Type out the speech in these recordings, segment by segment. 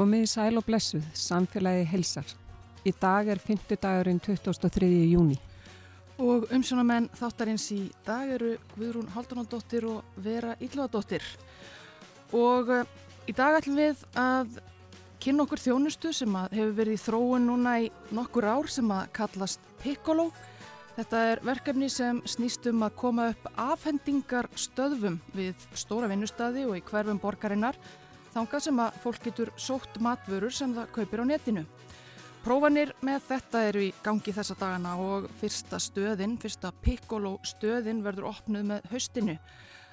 Komið í sæl og blessuð, samfélagi helsar. Í dag er 5. dagurinn 23. júni. Og umsjónamenn þáttarins í dag eru Guðrún Haldunandóttir og Vera Ílluadóttir. Og uh, í dag ætlum við að kynna okkur þjónustu sem hefur verið í þróun núna í nokkur ár sem að kallast Piccolo. Þetta er verkefni sem snýst um að koma upp afhendingar stöðvum við stóra vinnustadi og í hverfum borgarinnar þangað sem að fólk getur sótt matvörur sem það kaupir á netinu. Prófanir með þetta eru í gangi þessa dagana og fyrsta stöðin, fyrsta Piccolo stöðin verður opnuð með haustinu.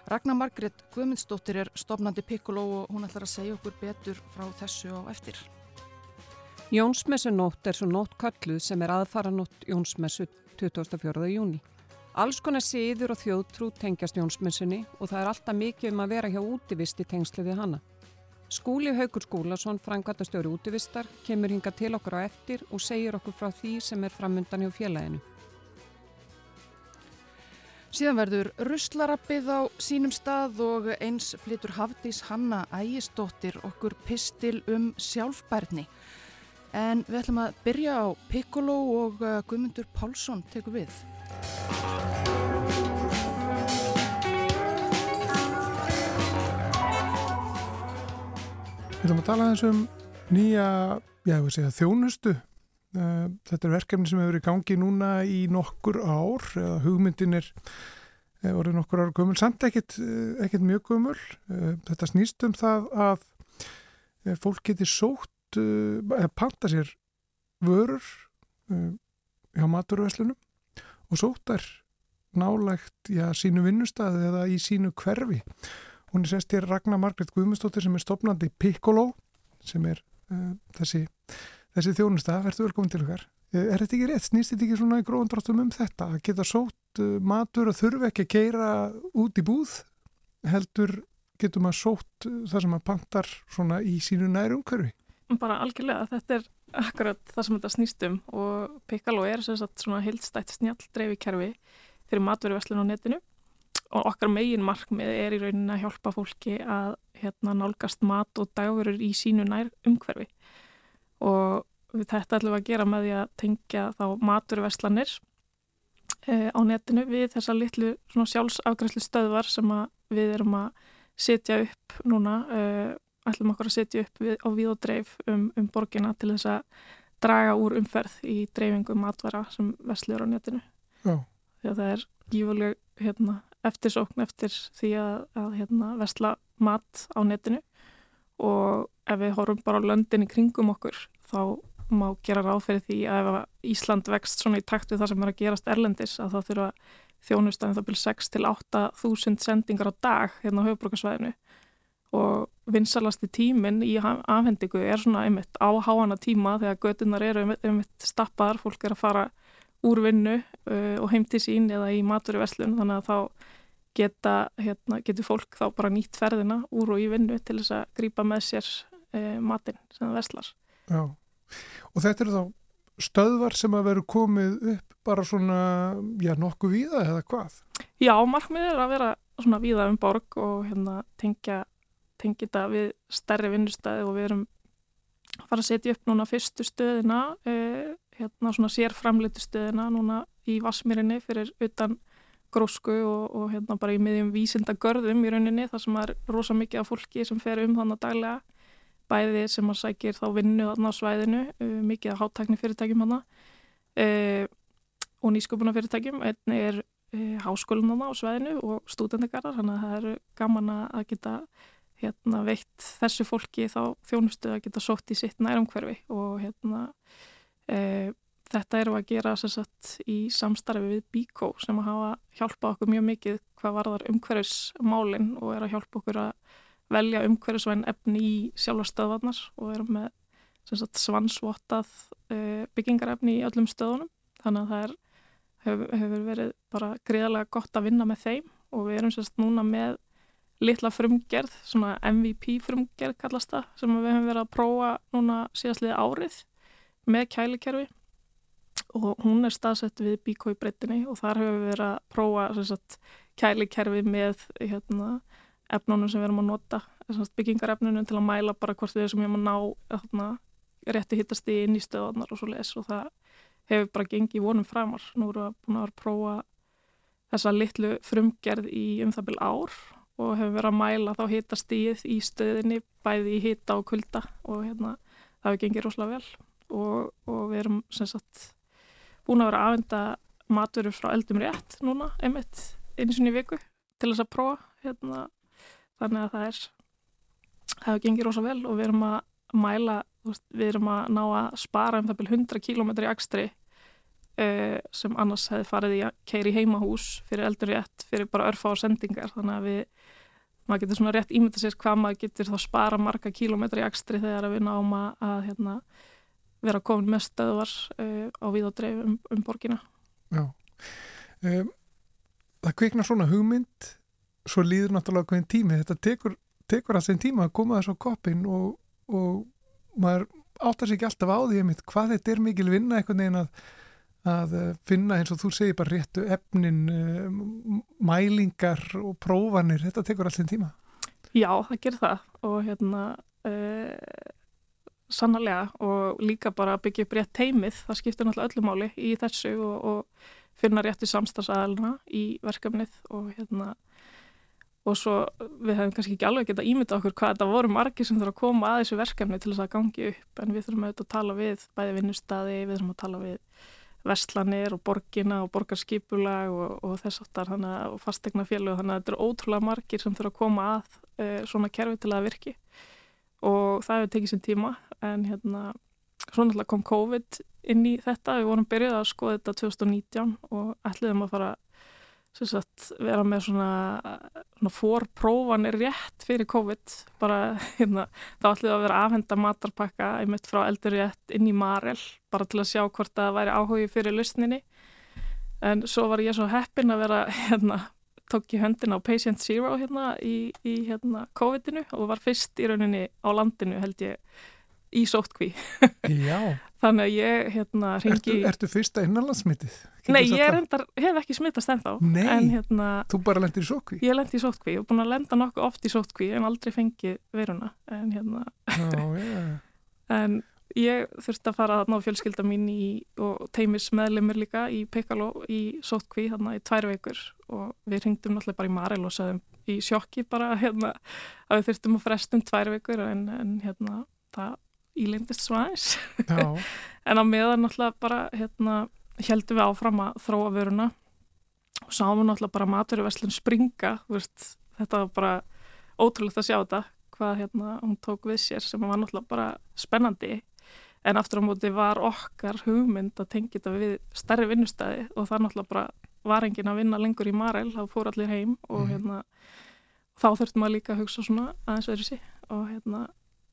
Ragnar Margret Guðmundsdóttir er stopnandi Piccolo og hún ætlar að segja okkur betur frá þessu á eftir. Jónsmessunótt er svo nótt kalluð sem er aðfaranótt Jónsmessu 24. júni. Alls konar síður og þjóðtrú tengjast Jónsmessunni og það er alltaf mikið um að vera hjá útivist í tengslu við hana. Skúli Haugur Skúlason, frangvæntastjóri útvistar, kemur hinga til okkur á eftir og segir okkur frá því sem er framundan hjá félaginu. Síðan verður ruslarappið á sínum stað og eins flytur Hafdís Hanna Ægistóttir okkur pistil um sjálfbærni. En við ætlum að byrja á Piccolo og uh, Guðmundur Pálsson tekur við. Við ætlum að tala eins um nýja, já, segja, þjónustu. Eh, þetta er verkefni sem hefur verið gangi núna í nokkur ár, hugmyndin er orðið nokkur ár gömul, samt ekkit, eh, ekkit mjög gömul. Eh, þetta snýst um það að fólk getur sótt, eða panta sér vörur hjá maturvæslunum og sótt er nálægt, já, sínu vinnustæði eða í sínu hverfi. Hún er sest hér Ragnar Margret Guðmundsdóttir sem er stopnandi Piccolo sem er uh, þessi, þessi þjónusta. Verður velkomin til okkar. Uh, er þetta ekki rétt? Snýst þetta ekki svona í gróðandráttum um þetta? Að geta sótt uh, matur og þurfi ekki að keira út í búð heldur getur maður sótt það sem maður pantar svona í sínu næru umhverfi? Bara algjörlega. Þetta er akkurat það sem þetta snýst um og Piccolo er svona heildstætt snjall dreifikerfi fyrir matveruverslun á netinu okkar megin markmið er í rauninni að hjálpa fólki að hérna, nálgast mat og dagverur í sínu nær umhverfi og þetta ætlum við að gera með því að tengja þá maturverslanir eh, á netinu við þessa litlu sjálfsafgræslu stöðvar sem við erum að setja upp núna eh, ætlum okkur að setja upp við, á við og dreif um, um borgina til þess að draga úr umferð í dreifingu matvara sem versliður á netinu Já. því að það er gífuleg hérna eftirsókn eftir því að, að hérna, vestla mat á netinu. Og ef við horfum bara á löndin í kringum okkur þá má gera ráð fyrir því að ef Ísland vext svona í takt við það sem er að gerast erlendis að þá þurfa þjónustæðin þá byrja 6 til 8.000 sendingar á dag hérna á höfbrukarsvæðinu og vinsalasti tímin í afhendingu er svona einmitt á háana tíma þegar götunar eru einmitt stappaðar, fólk er að fara úr vinnu uh, og heim til sín eða í matur í veslun þannig að þá geta, hérna, getur fólk þá bara nýtt ferðina úr og í vinnu til þess að grýpa með sér uh, matinn sem það veslar. Já, og þetta eru þá stöðvar sem að veru komið upp bara svona, já, nokkuð víða eða hvað? Já, markmið er að vera svona víða um borg og hérna tengja, tengja þetta við stærri vinnustæði og við erum að fara að setja upp núna fyrstu stöðina uh, hérna svona sérframleitu stöðina núna í Vasmírinni fyrir utan grósku og, og hérna bara í miðjum vísinda görðum í rauninni þar sem er rosa mikið af fólki sem fer um þannig daglega bæði sem að sækir þá vinnu þarna á svæðinu, uh, mikið af hátækni fyrirtækjum hana uh, og nýsköpuna fyrirtækjum einni er uh, háskólinn hana á svæðinu og stúdendegarðar, þannig að það eru gaman að geta hérna veitt þessu fólki þá þjónustu að geta sótt í sitt nærumhverfi og hérna E, þetta eru að gera sagt, í samstarfi við Bíkó sem að hafa hjálpa okkur mjög mikið hvað varðar umhverfismálinn og er að hjálpa okkur að velja umhverfisvæn efni í sjálfarstöðvarnar og erum með sagt, svansvottað e, byggingarefni í öllum stöðunum. Þannig að það er, hefur, hefur verið bara greiðalega gott að vinna með þeim og við erum sérst núna með litla frumgerð, svona MVP frumgerð kallast það sem við hefum verið að prófa núna síðastliði árið með kælikerfi og hún er staðsett við bíkói breytinni og þar hefur við verið að prófa kælikerfi með hérna, efnunum sem við erum að nota byggingarefnunum til að mæla bara hvort við sem ég má ná þarna, rétti hittast í inn í stöðunar og svo les og það hefur bara gengið vonum framar. Nú erum við búin að prófa þessa litlu frumgerð í um það byrj ár og hefur verið að mæla þá hittastíð í stöðinni bæði í hitta og kulda og hérna það hefur gengið rosalega vel og, og við erum sem sagt búin að vera að aðvenda maturur frá eldum rétt núna, einmitt eins og nýju viku til þess að prófa hérna, þannig að það er það hefur gengið rosalega vel og við erum að mæla, við erum að ná að spara um það byrj 100 km í akstri uh, sem annars hefði farið í að keiri heimahús fyrir eldur rétt, fyrir bara örfa á sendingar þannig að við, maður getur svona rétt ímynda sér hvað maður getur þá spara marga kílometri í akstri þegar við náum að hérna, vera komin með stöðvar uh, á við og dreif um, um borgina. Já. Um, Það kviknar svona hugmynd svo líður náttúrulega hvernig tími. Þetta tekur, tekur alltaf einn tíma að koma þess á koppin og, og maður áttar sér ekki alltaf á því hvað þetta er mikil vinna einhvern veginn að að eh, finna eins og þú segir bara réttu efnin, eh, mælingar og prófanir, þetta tekur allir tíma. Já, það gerir það. Og hérna uh, sannarlega og líka bara byggja upp rétt teimið, það skiptir náttúrulega öllumáli í þessu og, og finna rétti samstagsæðalina í verkefnið og hérna og svo við hefum kannski ekki alveg geta ímynda okkur hvað þetta voru margir sem þurfa að koma að þessu verkefni til þess að gangi upp en við þurfum auðvitað að tala við bæði vinnustadi, við þurfum að tala við vestlanir og borgina og borgarskipulag og, og þess aftar og fastegna fjölu þannig að þetta er ótrúlega margir sem þurfa að koma að uh, svona kerfi til að virki og það hefur tekið sér tíma en hérna svona kom COVID inn í þetta, við vorum byrjuð að skoða þetta 2019 og ætliðum að fara sagt, vera með svona, svona fórprófanir rétt fyrir COVID. Bara hérna, þá við að vera aðhenda matarpakka einmitt frá eldur rétt inn í Marel bara til að sjá hvort það væri áhugi fyrir lausninni. En svo var ég svo heppin að vera hérna, tók ég höndin á Patient Zero hérna í, í hérna, COVID-inu og var fyrst í rauninni á landinu held ég í sótkví þannig að ég hérna ringi Ertu, ertu fyrsta innanlandsmitið? Nei, ég reyndar, hef ekki smittast ennþá Nei, en, hérna, þú bara lendir í sótkví? Ég lendir í sótkví og búin að lenda nokkuð oft í sótkví en aldrei fengið veruna en hérna Já, yeah. en ég þurfti að fara að ná fjölskylda mín í, og teimis meðlemur líka í Piccolo í sótkví hérna í tvær veikur og við ringdum náttúrulega bara í Marel og sagðum í sjokki bara hérna að við þurftum að frestum tvær veikur en, en hérna það ílindist svæðis en á meðan náttúrulega bara hérna heldum við áfram að þróa vöruna. Og sáum við náttúrulega bara maturverslun springa veist, þetta var bara ótrúlegt að sjá þetta hvað hérna hún tók við sér sem var náttúrulega bara spennandi en aftur á móti var okkar hugmynd að tengja þetta við stærri vinnustæði og það náttúrulega bara var engin að vinna lengur í Marel, þá fór allir heim og mm. hérna þá þurftum við líka að hugsa svona aðeins öðru sí og hérna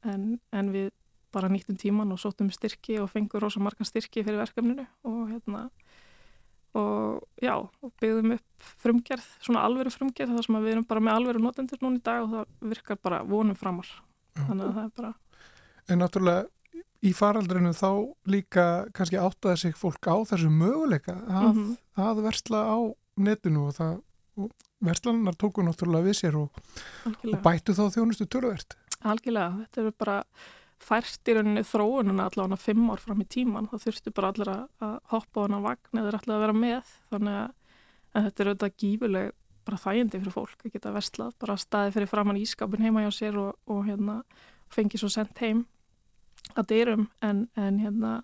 en, en við bara nýttum tíman og sóttum styrki og fengur rosa marga styrki fyrir verkefninu og hérna og já, og byggðum upp frumgerð, svona alveru frumgerð þar sem við erum bara með alveru notendur núna í dag og það virkar bara vonum framar þannig að það er bara En náttúrulega í faraldrinu þá líka kannski áttaði sig fólk á þessu möguleika að, mm -hmm. að versla á netinu og það og verslannar tóku náttúrulega við sér og, og bættu þá þjónustu töruvert Algjörlega, þetta eru bara fært í rauninni þróununa allavega fimm ár fram í tíman þá þurftu bara allir að hoppa á hana vagn eða allir að vera með. Þannig að þetta er auðvitað gífuleg bara þægindi fyrir fólk að geta vestlað bara staði fyrir framann ískapin heima hjá sér og, og hérna fengi svo sendt heim að dyrum en, en hérna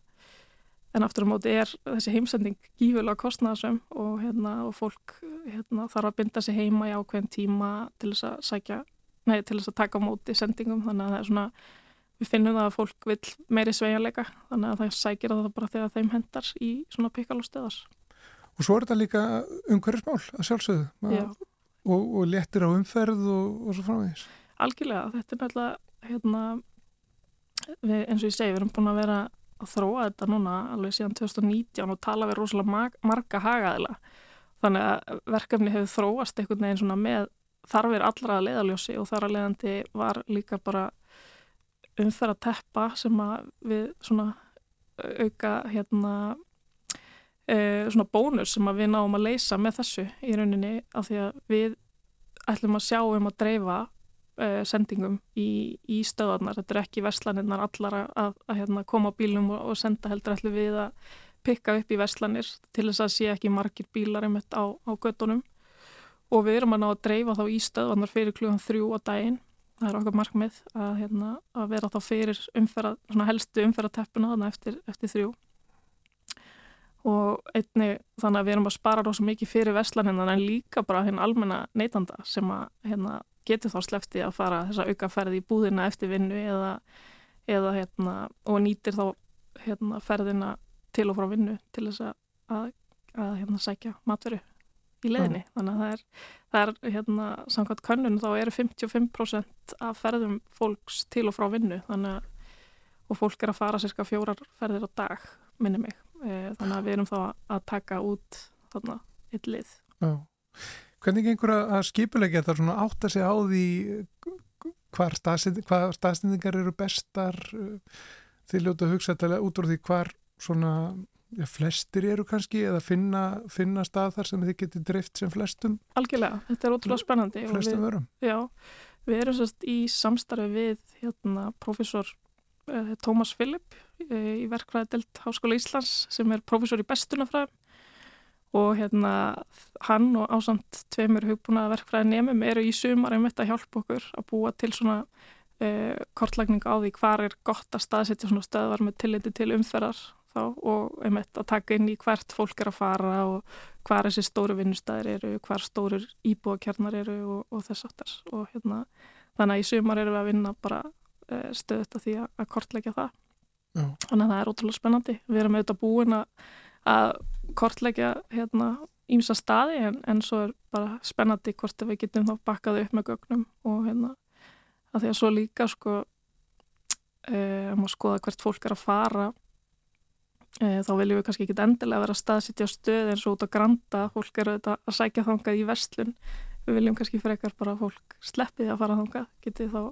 en aftur á móti er þessi heimsending gífulega kostnæðasum og hérna og fólk hérna þarf að binda sig heima í ákveðin tíma til þess að sækja, nei til þess að taka móti sendingum þannig að það er svona við finnum það að fólk vil meiri sveigjarleika þannig að það sækir að það bara þegar þeim hendar í svona pikalóstöðar. Og svo er þetta líka umhverjusmál að sjálfsögðu og, og léttir á umferð og, og svo framvegis. Algjörlega, þetta er náttúrulega hérna, við, eins og ég segi, við erum búin að vera að þróa þetta núna alveg síðan 2019 og tala við rosalega marga hagaðila. Þannig að verkefni hefur þróast einhvern veginn svona með þarfir allra leðaljósi og þar að leðandi var líka bara umferð að teppa sem að við svona auka hérna e, svona bónus sem að við náum að leysa með þessu í rauninni af því að við ætlum að sjá um að dreifa uh, sendingum í, í stöðarnar. Þetta er ekki verslanirnar allar að, að, að hérna, koma á bílum og, og senda heldur allir við að pikka upp í verslanir til þess að sé ekki margir bílar einmitt á, á göttunum og við erum að ná að dreifa þá í stöðarnar fyrir klugan þrjú á daginn. Það er okkar markmið að, hérna, að vera þá fyrir umferða, helstu umferðateppuna eftir, eftir þrjú og einni þannig að við erum að spara rosa mikið fyrir verslanina en líka bara hérna almenna neytanda sem að hérna, getur þá slefti að fara þess að auka ferði í búðina eftir vinnu eða, eða hérna og nýtir þá hérna ferðina til og frá vinnu til þess að, að, að hérna sækja matveru í leðinni. Mm. Þannig að það er, það er hérna samkvæmt könnun þá eru 55% af ferðum fólks til og frá vinnu að og fólk er að fara cirka fjórar ferðir á dag minni mig Eh, þannig að við erum þá að taka út eitt lið Já. Hvernig gengur að skipulegja þetta svona átt að segja á því hvar staðsendingar eru bestar þið ljóta að hugsa þetta út úr því hvar svona já, flestir eru kannski eða finna, finna stað þar sem þið getur drift sem flestum? Algjörlega, þetta er ótrúlega spennandi Flestum verum Já, við erum sérst í samstarfi við hérna profesor eh, Tómas Filip í verkfræðadelt Háskóla Íslands sem er profesor í bestunafræðum og hérna hann og ásamt tveimur hugbúna verkfræði nefnum eru í sumar einmitt að hjálpa okkur að búa til svona eh, kortlækning á því hvar er gott að staðsetja svona stöðvar með tilliti til umferðar þá og einmitt að taka inn í hvert fólk er að fara og hvar þessi stóru vinnustæðir eru, hvar stóru íbúakjarnar eru og, og þess aftar og hérna þannig að í sumar eru við að vinna bara eh, stöðut að því að, að kortlækja það Já. Þannig að það er ótrúlega spennandi. Við erum auðvitað búin að kortleggja hérna ímsa staði en, en svo er bara spennandi hvort við getum þá bakkaði upp með gögnum og hérna að því að svo líka sko e, að maður skoða hvert fólk er að fara e, þá viljum við kannski ekki endilega vera að staðsitja stöð eins og út á granda, fólk eru auðvitað að sækja þangað í vestlun, við viljum kannski frekar bara fólk sleppiði að fara þangað. Getið þá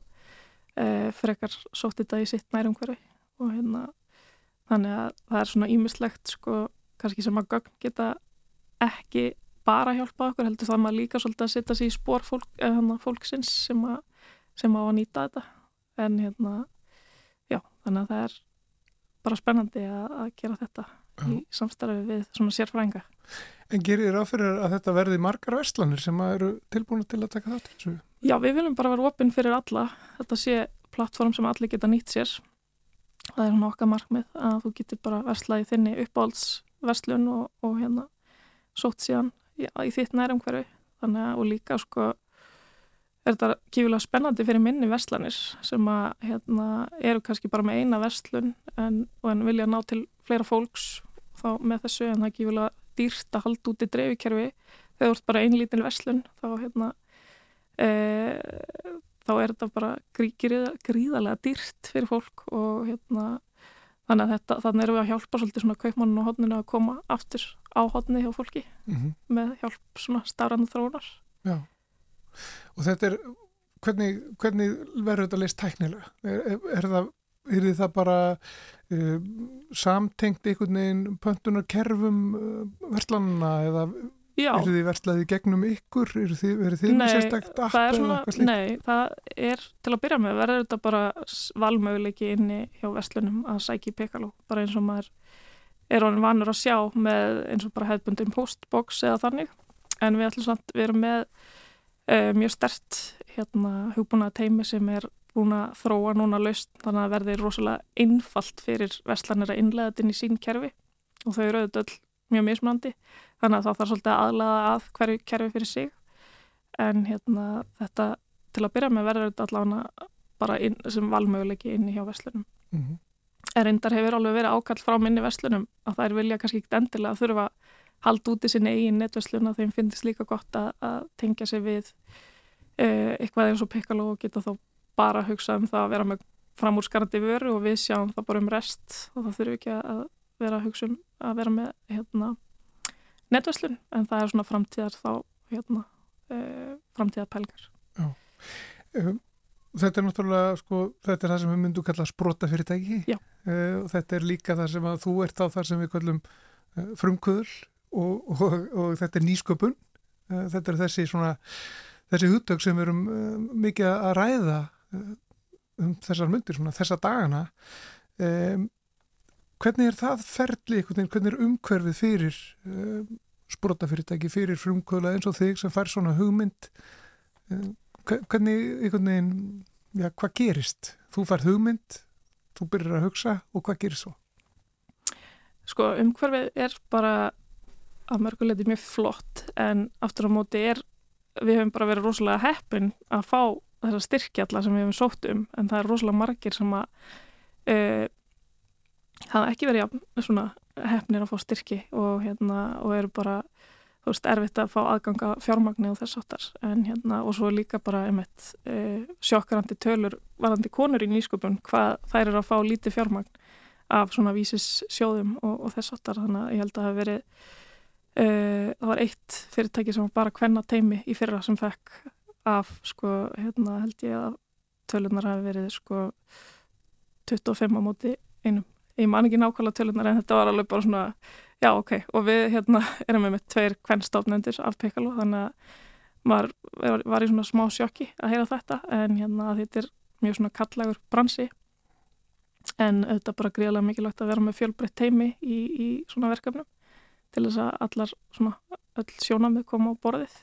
e, frekar sótt þetta í sitt nærumhverfi og hérna þannig að það er svona ímislegt sko kannski sem að gögn geta ekki bara hjálpa okkur heldur það maður líka svolítið að setja sér í spór fólk, hérna, fólksins sem, a, sem á að nýta þetta en hérna já þannig að það er bara spennandi að, að gera þetta já. í samstarfi við svona sérfrænga En gerir þér áfyrir að þetta verði margar vestlanir sem eru tilbúin til að taka þetta? Já, við viljum bara vera opinn fyrir alla þetta sé plattform sem allir geta nýtt sér það er svona okkar markmið að þú getur bara verslaði þinni uppáhaldsverslun og, og hérna sótt síðan í, í þitt nærumhverfi. Þannig að og líka sko er þetta kífilega spennandi fyrir minni verslanir sem að hérna eru kannski bara með eina verslun en, en vilja ná til fleira fólks þá með þessu en það er kífilega dýrt að halda út í dreifikerfi. Þegar þú ert bara einlítin verslun þá hérna e, þá er þetta bara gríða, gríðarlega dýrt fyrir fólk og hérna þannig að þetta, þannig erum við að hjálpa svolítið svona kaupmannu og hodninu að koma aftur á hodni hjá fólki mm -hmm. með hjálp svona starrandu þróunar Já, og þetta er hvernig, hvernig verður þetta leist tæknilega? Er, er, er það er það bara uh, samtengt einhvern veginn pöntunarkerfum uh, verslanuna eða Já. Er þið verslaðið gegnum ykkur? Er þið, er þið með sérstakt app eða eitthvað slíkt? Nei, það er til að byrja með verður þetta bara valmöguleiki inni hjá verslunum að sækja í Pekaló bara eins og maður er honum vanur að sjá með eins og bara hefðbundin postbox eða þannig en við ætlum samt, við erum með uh, mjög stert hérna hugbúna teimi sem er búin að þróa núna laust þannig að verði rosalega einfalt fyrir verslanir að innlega þetta inn í sín kerfi og þau eru auðvitað mjög mismunandi þannig að það þarf svolítið aðlaða að hverju kerfi fyrir sig en hérna þetta til að byrja með verður þetta allavega bara inn, sem valmöguleiki inn í hjá verslunum mm -hmm. en reyndar hefur alveg verið ákall frá minni verslunum að það er vilja kannski ekkert endilega að þurfa að halda út í sinni eigin netverslun að þeim finnst líka gott að, að tengja sig við eh, eitthvað eins og Piccolo og geta þá bara að hugsa um það að vera með framúrskarandi vöru og við sjáum það bara um rest og það þurfum ekki að vera að hugsa um að vera með hérna netverslun en það er svona framtíðar þá hérna, e, framtíðar pælgar um, Þetta er náttúrulega sko, þetta er það sem við myndum kalla sprota fyrirtæki uh, og þetta er líka það sem að þú ert á þar sem við kallum uh, frumkvöðul og, og, og þetta er nýsköpun. Uh, þetta er þessi svona þessi húttök sem við erum uh, mikið að ræða uh, um þessar myndir, svona þessa dagana. Um, hvernig er það ferli, hvernig er umhverfið fyrir um, sprotafyrirtæki, fyrir frumkvöla eins og þig sem fær svona hugmynd um, hvernig, einhvern veginn já, hvað gerist? Þú fær hugmynd þú byrjar að hugsa og hvað gerist svo? Sko umhverfið er bara að mörguleiti mjög flott en aftur á móti er við hefum bara verið rosalega heppin að fá þessa styrkjalla sem við hefum sótt um en það er rosalega margir sem að uh, hafa ekki verið ja, svona hefnir að fá styrki og, hérna, og eru bara þú veist, erfitt að fá aðganga fjármagni og þess áttar en hérna, og svo líka bara einmitt uh, sjokkarandi tölur varandi konur í nýsköpun hvað þær eru að fá lítið fjármagn af svona vísis sjóðum og, og þess áttar þannig að ég held að það hef verið Uh, það var eitt fyrirtæki sem var bara hvenna teimi í fyrra sem fekk af sko, hérna held ég að tölunar hafi verið sko 25 á móti einum. Ég man ekki nákvæmlega tölunar en þetta var alveg bara svona, já ok, og við hérna erum með með tveir hvennstofnendur af Piccolo þannig að maður var, var í svona smá sjokki að heyra þetta. En hérna þetta er mjög svona kallagur bransi. En auðvitað bara gríðilega mikilvægt að vera með fjölbreytt teimi í, í svona verkefnum til þess að allar svona öll sjónamið koma á borðið.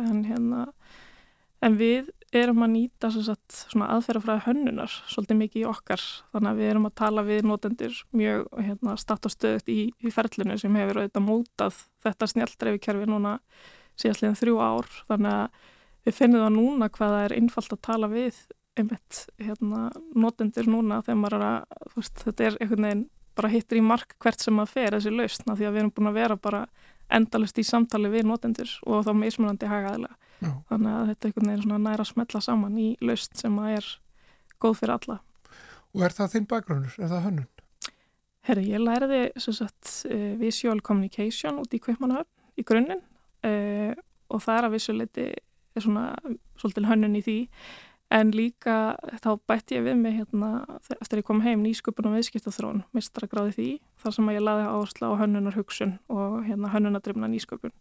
En hérna en við erum að nýta aðferðafræði hönnunar svolítið mikið í okkar. Þannig að við erum að tala við notendur mjög hérna, statt og stöðut í, í ferlinu sem hefur auðvitað mótað þetta snjaldreifikerfi núna síðastlega þrjú ár. Þannig að við finnum það núna hvaða er innfalt að tala við einmitt hérna, notendur núna þegar maður er að veist, þetta er einhvern veginn bara hittir í mark hvert sem að fer þessi lausna því að við erum búin að vera bara endalust í samtali við notendur og þá meðsmunandi hagaðilega. Þannig að þetta er einhvern veginn svona næra að smetla saman í laust sem að er góð fyrir alla. Og er það þinn bakgrunur? Er það hönnun? Herri, ég læriði sagt, uh, visual communication út í Kveipmannahöfn í grunninn uh, og það er að vissuleiti svona svolítil hönnun í því En líka þá bætti ég við mig hérna eftir að ég kom heim nýsköpun og viðskiptaþrón, mistra gráði því, þar sem að ég laði áherslu á hönnunar hugsun og hérna hönnunadrifna nýsköpun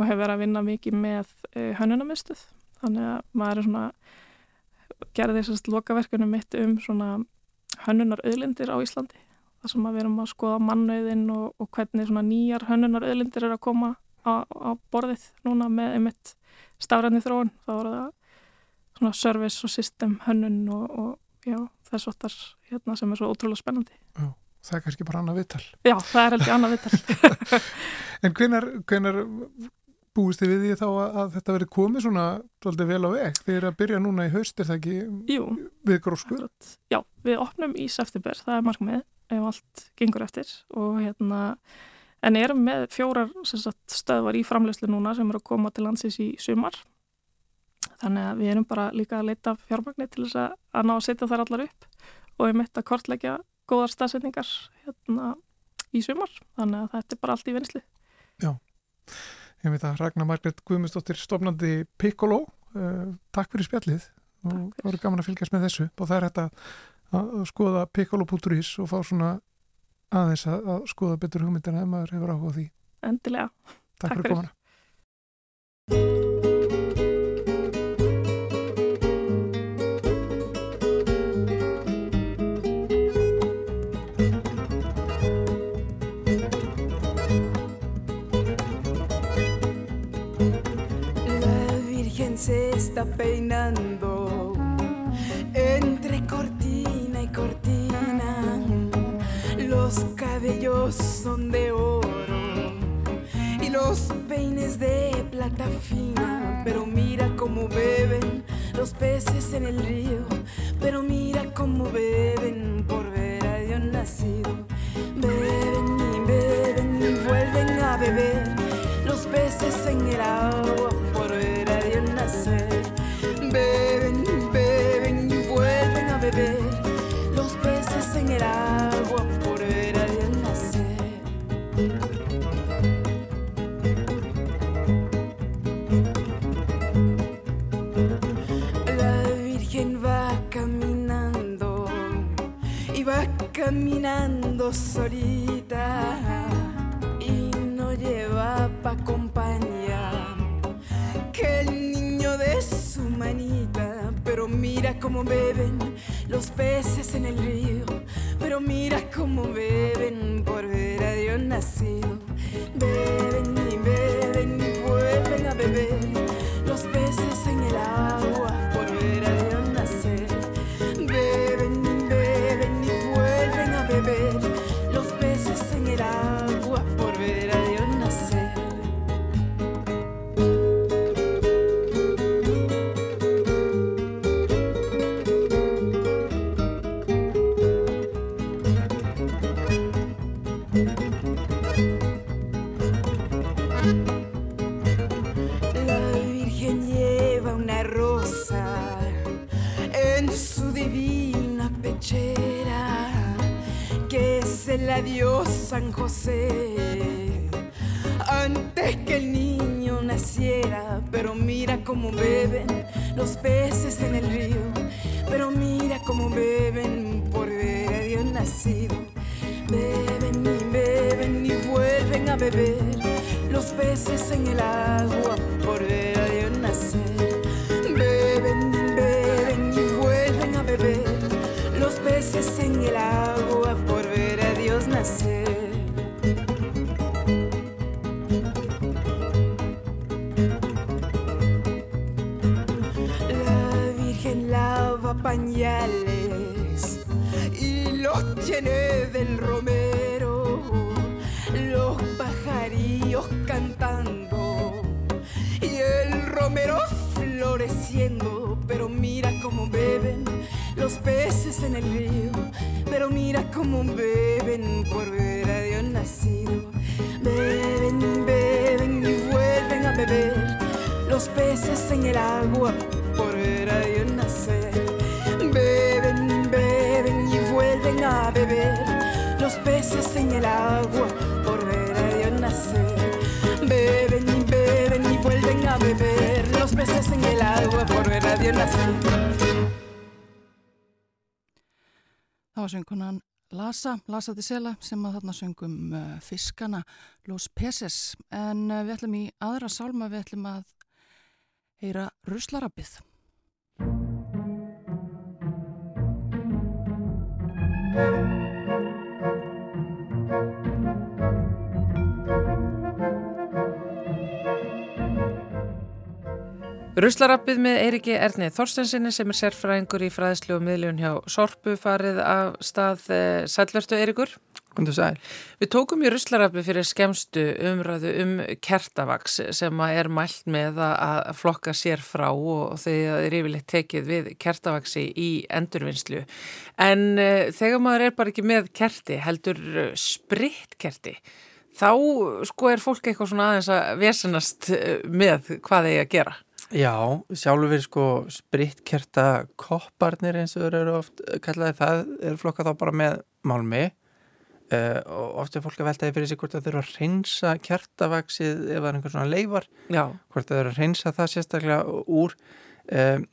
og hef verið að vinna mikið með e, hönnunamistuð. Þannig að maður er svona, gerði þessast lokaverkunum mitt um svona hönnunar auðlindir á Íslandi. Þar sem við erum að skoða mannauðin og, og hvernig svona nýjar hönnunar auðlindir er að koma á, á borðið núna með einmitt stafræðni þróun. Þá voru það svona service og system hönnun og, og já, þess ottar hérna sem er svo ótrúlega spennandi. Já, það er kannski bara annað vittal. Já, það er heldur annað vittal. en hvenar, hvenar búist þið við því þá að, að þetta veri komið svona svolítið vel á veg? Eru að byrja núna í haust, er það ekki Jú, við gróskur? Já, við opnum í september, það er markmið ef allt gengur eftir og hérna en erum með fjórar sagt, stöðvar í framlegslu núna sem eru að koma til landsins í sumar Þannig að við erum bara líka að leita fjármagnir til þess að, að ná að setja þær allar upp og við mitt að kortleggja góðar stafsetningar hérna í sumar. Þannig að þetta er bara allt í vinsli. Já, ég veit að Ragnar Margret Guðmundsdóttir stofnandi Piccolo. Uh, takk fyrir spjallið og það voru gaman að fylgjast með þessu og það er hægt að skoða piccolo.is og fá svona aðeins að, að skoða betur hugmyndina ef maður hefur áhuga því. Endilega. Takk, takk fyrir komana. Se está peinando entre cortina y cortina. Los cabellos son de oro y los peines de plata fina. Pero mira cómo beben los peces en el río. Pero mira cómo beben por ver a Dios nacido. Beben y beben y vuelven a beber los peces en el agua el agua por ver a Dios nacer. La Virgen va caminando y va caminando solita La Virgen lleva una rosa en su divina pechera, que se la dio San José antes que el niño naciera. Pero mira cómo beben los peces en el río, pero mira cómo beben por ver a Dios nacido. Beben y beben y vuelven a beber los peces en el agua mira cómo beben por ver a Dios nacido. Beben beben y vuelven a beber los peces en el agua por ver a Dios nacer. Beben, beben y vuelven a beber los peces en el agua por ver a Dios nacer. Beben beben y vuelven a beber los peces en el agua por ver a Dios nacer. Það var söngkunan Lasa, Lasa de Sela sem að þarna söngum uh, fiskana Los Peces en uh, við ætlum í aðra sálma við ætlum að heyra Ruslarabbið. Ruslarappið með Eiriki Erni Þorstensinni sem er sérfræðingur í fræðslu og miðljón hjá Sorpu farið af stað eh, Sælvertu Eirikur. Kundu sæl. Við tókum í Ruslarappið fyrir skemstu umræðu um kertavaks sem er mælt með að flokka sér frá og þegar er yfirleitt tekið við kertavaksi í endurvinnslu. En uh, þegar maður er bara ekki með kerti, heldur uh, spritkerti, þá sko er fólk eitthvað svona aðeins að vesenast með hvað þeir að gera. Já, sjálfur sko spritkerta kopparnir eins og eru oft kallaði það er flokkað þá bara með málmi. Uh, og oft er fólk að veltaði fyrir sig hvort það þurfa að reynsa kertavaksið ef það er einhver svona leifar Já, hvort það þurfa að reynsa það sérstaklega úr. Um,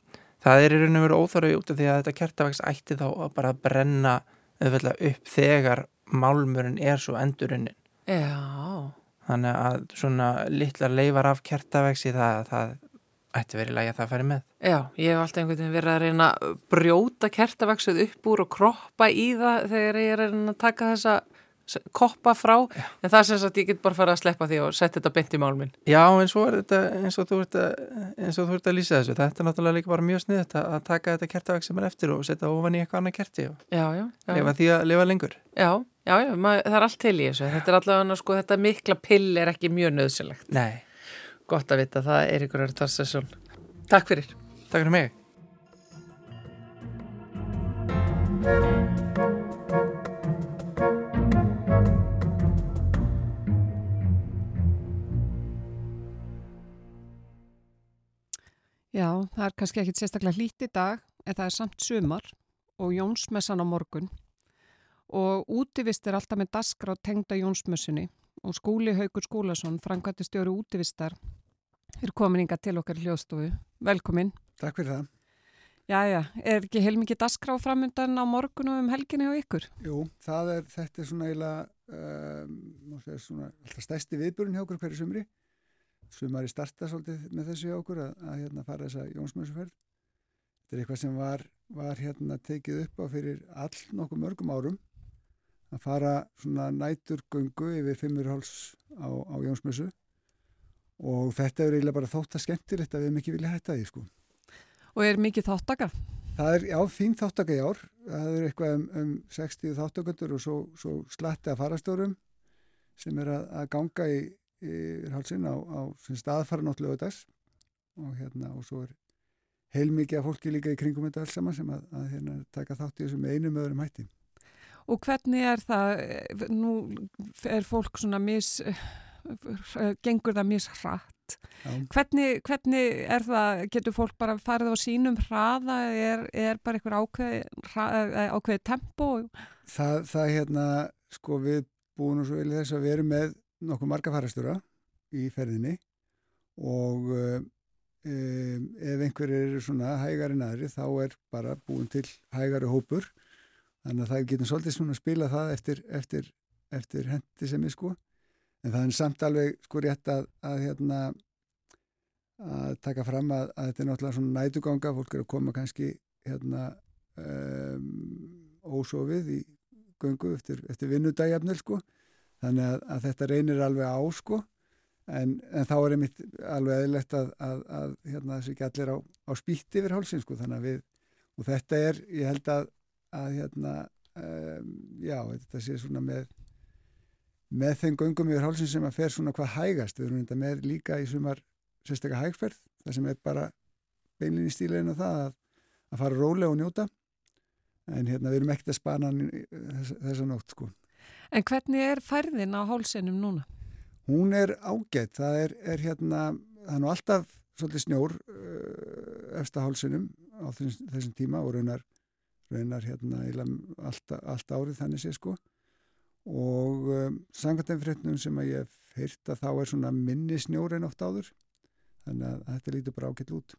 það er í raun og veru óþarfi út af því að þetta kertavaks ætti þá að bara brenna auðvitað upp þegar málmurinn er svo endurunnin. Já, þannig að svona litlar leifar af kertavaksi það, það ætti verið lægi að það færi með já, ég hef alltaf einhvern veginn verið að reyna að brjóta kertavaksið upp úr og kroppa í það þegar ég er að reyna að taka þessa koppa frá, en það er sem sagt ég get bara fara að sleppa því og setja þetta beint í málminn. Já, en svo er þetta eins og þú ert að, eins og þú ert að lýsa þessu þetta er náttúrulega líka bara mjög sniðt að að taka þetta kertavaks sem er eftir og setja ofan í eitthvað annað kerti og Já, já, já. lifa því að lifa lengur Já, já, já, maður, það er allt til í þessu. Þetta er allavega, sko, þetta mikla pill er ekki mjög nöðsynlegt. Nei, Gott að vita, það er ykkur að Tarsesson. Takk fyrir. takk fyrir mig Já, það er kannski ekkit sérstaklega hlýtt í dag en það er samt sumar og Jónsmessan á morgun og útivist er alltaf með daskra á tengda Jónsmessunni og skúli Haugur Skúlason, framkvæmti stjóri útivistar, er komin inga til okkar hljóðstofu. Velkomin. Takk fyrir það. Jæja, er ekki heilmikið daskra á framundan á morgun og um helginni á ykkur? Jú, er, þetta er svona eiginlega, um, má segja svona, alltaf stærsti viðburinn hjá okkur hverju sumri. Sumari starta svolítið með þessu hjá okkur að, að hérna fara þessa Jónsmjössuferð. Þetta er eitthvað sem var, var hérna tekið upp á fyrir all nokkuð mörgum árum að fara svona næturgöngu yfir Fimmurháls á, á Jónsmessu og þetta er eiginlega bara þótt að skemmtilegt að við ekki vilja hætta því sko. Og er mikið þáttaka? Það er, já, fín þáttaka í ár. Það er eitthvað um, um 60 þáttakundur og svo, svo slatti að farastórum sem er að, að ganga í, í hálsin á, á staðfara náttúrulega þess og hérna og svo er heilmikið af fólki líka í kringum þetta alls saman sem að, að hérna, taka þátt í þessu með einum öðrum hætti. Og hvernig er það, nú er fólk svona mis, gengur það mishratt. Hvernig, hvernig er það, getur fólk bara farið á sínum hraða, er, er bara einhver ákveð, ákveði tempo? Það, það hérna, sko við búum svo vel þess að við erum með nokkuð marga farastura í ferðinni og um, ef einhver er svona hægari næri þá er bara búin til hægari hópur þannig að það getur svolítið svona að spila það eftir, eftir, eftir hendi sem er sko. En það er samt alveg sko rétt að, að hérna að taka fram að, að þetta er náttúrulega svona nætuganga, fólk er að koma kannski hérna um, ósofið í göngu eftir, eftir vinnudægjafnil sko. Þannig að, að þetta reynir alveg á sko. En, en þá er einmitt alveg eðlert að, að hérna þessi ekki allir á, á spýtti yfir hálsin sko. Þannig að við og þetta er, ég held að að hérna um, já, þetta sé svona með með þeim göngum yfir hálsin sem að fer svona hvað hægast við erum þetta með líka í sumar sérstaklega hægferð, það sem er bara beinlinni stílegin og það að, að fara rólega og njóta en hérna við erum ekkert að spana þess, þessa nótt sko. En hvernig er færðin á hálsinum núna? Hún er ágætt, það er, er hérna, það er nú alltaf svolítið snjór uh, eftir hálsinum á þessum, þessum tíma og raunar raunar hérna alltaf, alltaf árið þannig sé sko. Og um, sangatæmfrétnum sem að ég hef heyrt að þá er svona minni snjór en oft áður. Þannig að þetta lítur bara ágætt út.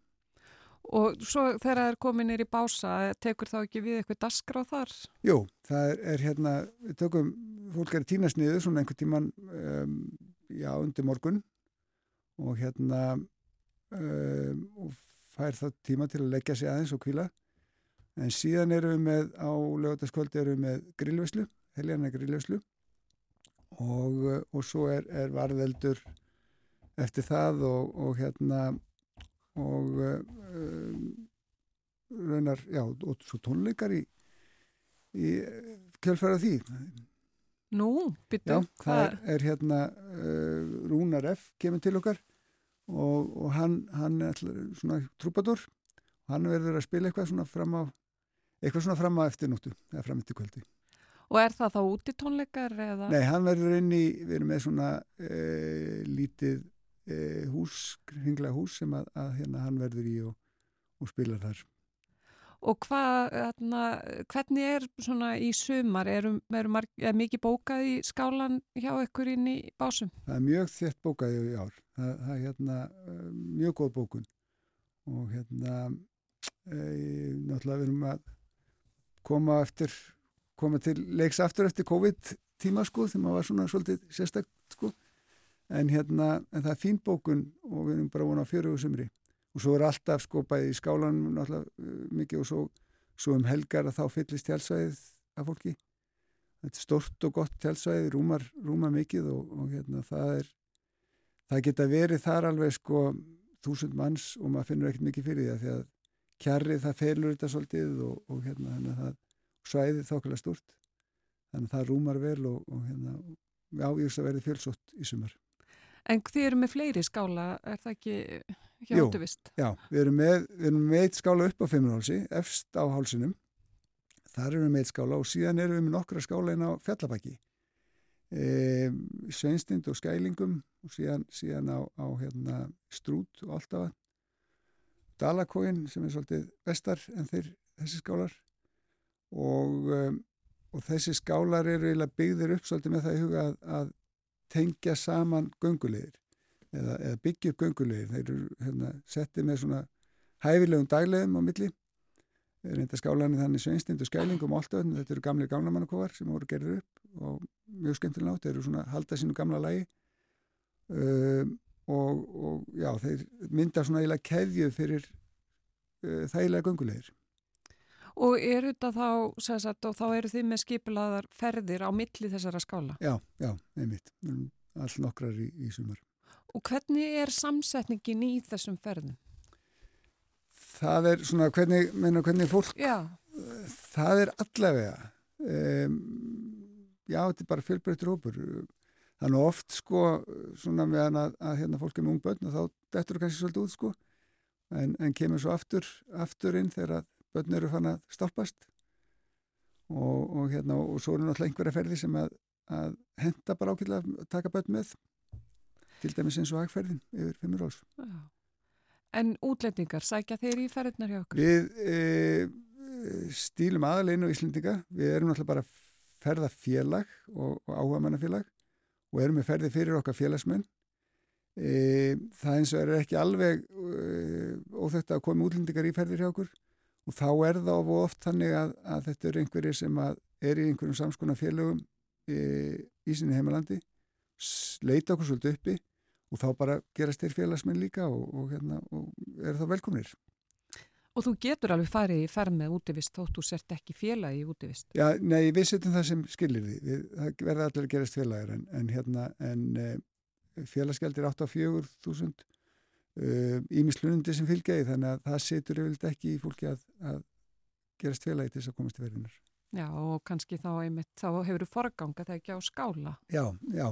Og svo þegar það er komið nýri bása tekur þá ekki við eitthvað daskra á þar? Jú, það er, er hérna við tökum, fólk er tínast niður svona einhver tíman um, já, undir morgun. Og hérna um, og fær þá tíma til að leggja sig aðeins og kvíla en síðan erum við með á lögataskvöldi erum við með grillveslu helgjana grillveslu og, og svo er, er varðeldur eftir það og, og hérna og um, raunar, já, og svo tónleikar í, í kjölfæra því. Nú, byttu það er, er? hérna uh, Rúnar F. kemur til okkar og, og hann, hann er svona trúpadur hann verður að spila eitthvað svona fram á eitthvað svona fram á eftirnúttu eða fram eftir kvöldi. Og er það þá út í tónleikar eða? Nei, hann verður inn í, við erum með svona e, lítið e, hús, hringlega hús sem að, að hérna hann verður í og, og spilar þar. Og hvað, hérna, hvernig er svona í sumar, er, er, er mikið bókað í skálan hjá ykkur inn í básum? Það er mjög þett bókað í ár, það, það er hérna mjög góð bókun og hérna e, náttúrulega við erum að koma eftir koma til leiks aftur eftir COVID tíma sko þegar maður var svona svolítið sérstakt sko. En hérna en það er fín bókun og við erum bara vonað á fjöru og sumri. Og svo er alltaf sko bæði í skálan náttúrulega uh, mikið og svo, svo um helgar að þá fyllist tjálsvæðið af fólki. Þetta er stort og gott tjálsvæðið rúmar, rúmar mikið og, og hérna það er það geta verið þar alveg sko þúsund manns og maður finnur ekkert mikið fyrir því að kjarrið það feilur þetta svolítið og, og hérna þannig að það svæðið þákvæmlega stort þannig að það rúmar vel og, og hérna veist að verði fjölsótt í sumar. En þið eru með fleiri skála er það ekki hjá útvist? Já, við erum með, við erum með eitt skála upp á Fimmurhálsi, efst á hálsinum. Þar erum við með eitt skála og síðan erum við með nokkra skála inn á Fjallabæki e, Sveinstind og Skælingum og síðan, síðan á, á hérna, Strút og Alltafan Dalakóin sem er svolítið vestar en þeir þessi skálar. Og, um, og þessi skálar eru eiginlega byggðir upp svolítið með það í huga að, að tengja saman göngulegir eða, eða byggja upp göngulegir þeir eru hérna, settið með svona hæfilegum daglegum á milli. Reynda skálanir þannig sveinstind og skælingum og allt öðn, þetta eru gamlega gamlamannakofar sem voru gerðir upp og mjög skemmtilega nátt, þeir eru svona halda sínu gamla lægi um, og, og já, þeir mynda svona eiginlega keðju fyrir uh, þægilega göngulegir. Og eru þetta þá, sagt, og þá eru þið með skipilaðar ferðir á milli þessara skála? Já, já, einmitt. All nokkrar í, í sumar. Og hvernig er samsetningin í þessum ferðum? Það er svona, hvernig, menna, hvernig fólk, já. það er allavega, um, já, þetta er bara fjölbreyttur hópur. Þannig oft, sko, svona meðan að, að hérna fólk er með ungbönn og þá dettur það kannski svolítið út, sko, en, en kemur svo aftur, aftur inn þegar að börn eru fann að stoppast. Og, og hérna og svo eru náttúrulega einhverja ferði sem að, að henda bara ákveðlega að taka börn með. Til dæmis eins og agferðin yfir fimmur áls. En útlendingar, sækja þeir í ferðinar hjá okkur? Við e, stílum aðaleginu í Íslendinga, við erum náttúrulega bara ferðafélag og, og áhugamannafélag og erum með ferði fyrir okkar félagsmenn e, það eins og er ekki alveg e, óþögt að koma útlendingar í ferðir hjá okkur og þá er það oft þannig að, að þetta eru einhverjir sem er í einhverjum samskona félögum í, í sinni heimalandi leita okkur svolítið uppi og þá bara gerast þeir félagsmenn líka og, og, hérna, og eru þá velkomnir. Og þú getur alveg farið í ferð með útivist þótt þú sért ekki félagi í útivist? Já, nei, við setjum það sem skilir því. Við, það verða allir að gerast félagir en, en, hérna, en e, félagsgjaldir 8-4.000 ímislunundi uh, sem fylgjaði þannig að það setur yfirlega ekki í fólki að, að gerast félagi til þess að komast í verðinar. Já og kannski þá einmitt, þá hefur þú forganga þegar ekki á skála. Já, já.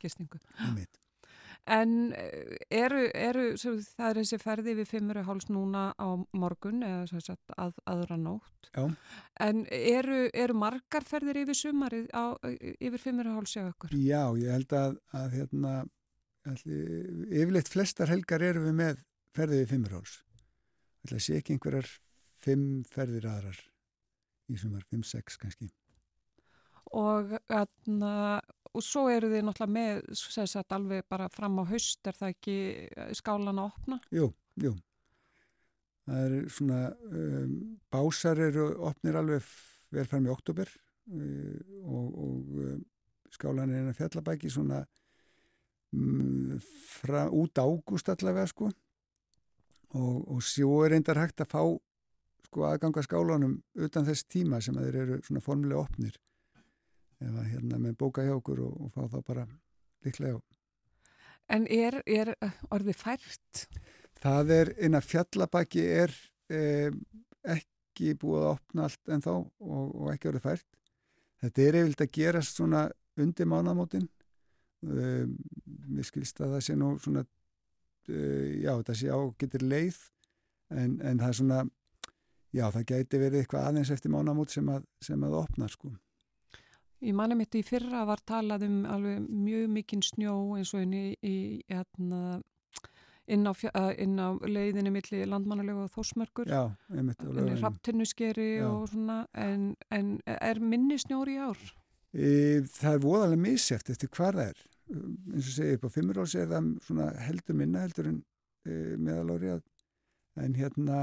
Gistingu. Einmitt. En eh, eru, eru það er þessi ferði við fimmur og háls núna á morgun eða sagt, að, aðra nótt. Já. En eru, eru margar ferðir yfir sumarið á, yfir fimmur og háls hjá okkur? Já, ég held að, að hérna yfirleitt flestar helgar eru við með ferðið við fimmurháls það sé ekki einhverjar fimm ferðir aðrar í sumar, fimm, sex kannski og, atna, og svo eru þið náttúrulega með sagt, alveg bara fram á haust er það ekki skálan að opna? Jú, jú. Það er svona um, básar eru opnir alveg vel fram í oktober um, og, og um, skálan er eina fjallabæki svona Mm, fra, út ágúst allavega sko. Og, og sjó er reyndar hægt að fá sko aðganga skálanum utan þess tíma sem þeir eru svona formulega opnir ef að hérna með bóka hjá okkur og, og fá þá bara líklega á. En er, er orðið fært? Það er, inn að fjallabæki er eh, ekki búið að opna allt en þá og, og ekki orðið fært. Þetta er eifild að gerast svona undir mánamótin Um, mér skilst að það sé nú svona uh, já það sé á getur leið en, en það er svona já það gæti verið eitthvað aðeins eftir mánamót sem að, sem að opna sko Í mannum mitt í fyrra var talað um alveg mjög mikinn snjó eins og inn í, í hérna, inn, á, inn á leiðinni millir landmannulegu og þósmörkur í rapptinnuskeri og svona en, en er minni snjóri í ár? E, það er voðalega misjæft eftir hvað það er. Eins og segja upp á fimmur árs er það heldur minna heldur en e, meðalári en hérna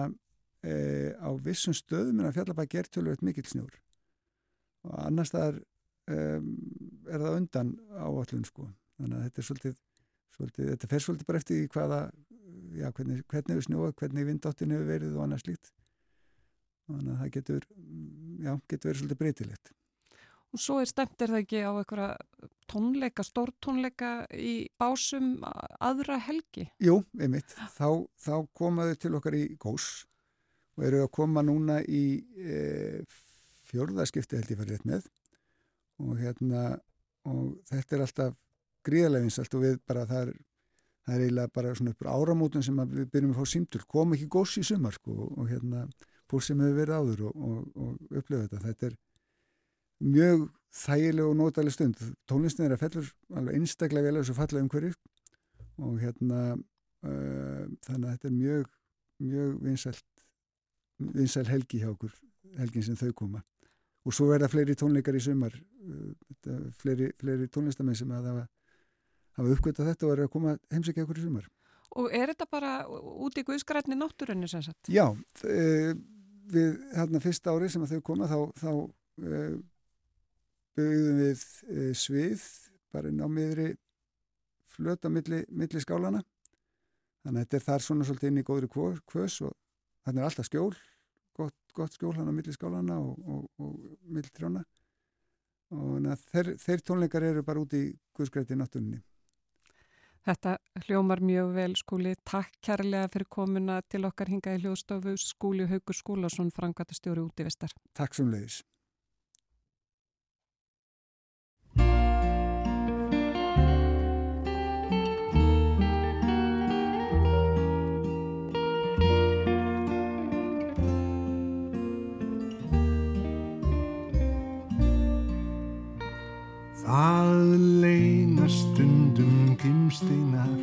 e, á vissum stöðum en að fjallabæk er tölvöld mikill snjór. Og annar staðar e, er það undan áallun sko þannig að þetta er svolítið, svolítið þetta fer svolítið bara eftir hvaða já, hvernig, hvernig hefur snjóað, hvernig vindáttin hefur verið og annað slíkt þannig að það getur já, getur verið svolítið breytilegt Og svo er stemt er það ekki á einhverja tónleika, stórtónleika í básum aðra helgi? Jú, einmitt. Þá, þá komaðu til okkar í Gós og eru að koma núna í e, fjörðarskipti held ég farið rétt með og hérna og þetta er alltaf gríðaleginsalt og við bara það er, það er eiginlega bara svona uppur áramótun sem við byrjum að fá símtul, kom ekki Gós í sumar sko og hérna fólk sem hefur verið áður og, og, og upplöðu þetta. Þetta er mjög þægileg og nótaleg stund. Tónlistin er að fellur alveg einstaklega vel að þessu falla umhverju og hérna uh, þannig að þetta er mjög mjög vinsælt vinsæl helgi hjá okkur helgin sem þau koma og svo verða fleiri tónleikar í sumar. Uh, fleiri, fleiri tónlistamenn sem að hafa, hafa uppgötað þetta og er að koma heimsækja okkur í sumar. Og er þetta bara út í guðskrætni náttúrunni sem sagt? Já, uh, við hérna fyrsta ári sem að þau koma þá, þá uh, byggðum við e, svið bara inn á miðri flöt á milli, milli skálana þannig að þetta er þar svona svolítið inn í góðri kvös og þannig er alltaf skjól gott, gott skjól hann á milli skálana og, og, og milli trjána og þeir, þeir tónleikar eru bara út í Guðskræti náttúrunni Þetta hljómar mjög vel skúli. Takk kærlega fyrir komuna til okkar hinga í hljóðstofu skúli Haugur Skúlason, frangvatastjóri út í Vestar. Takk sem leiðis. Það leina stundum gimsteinar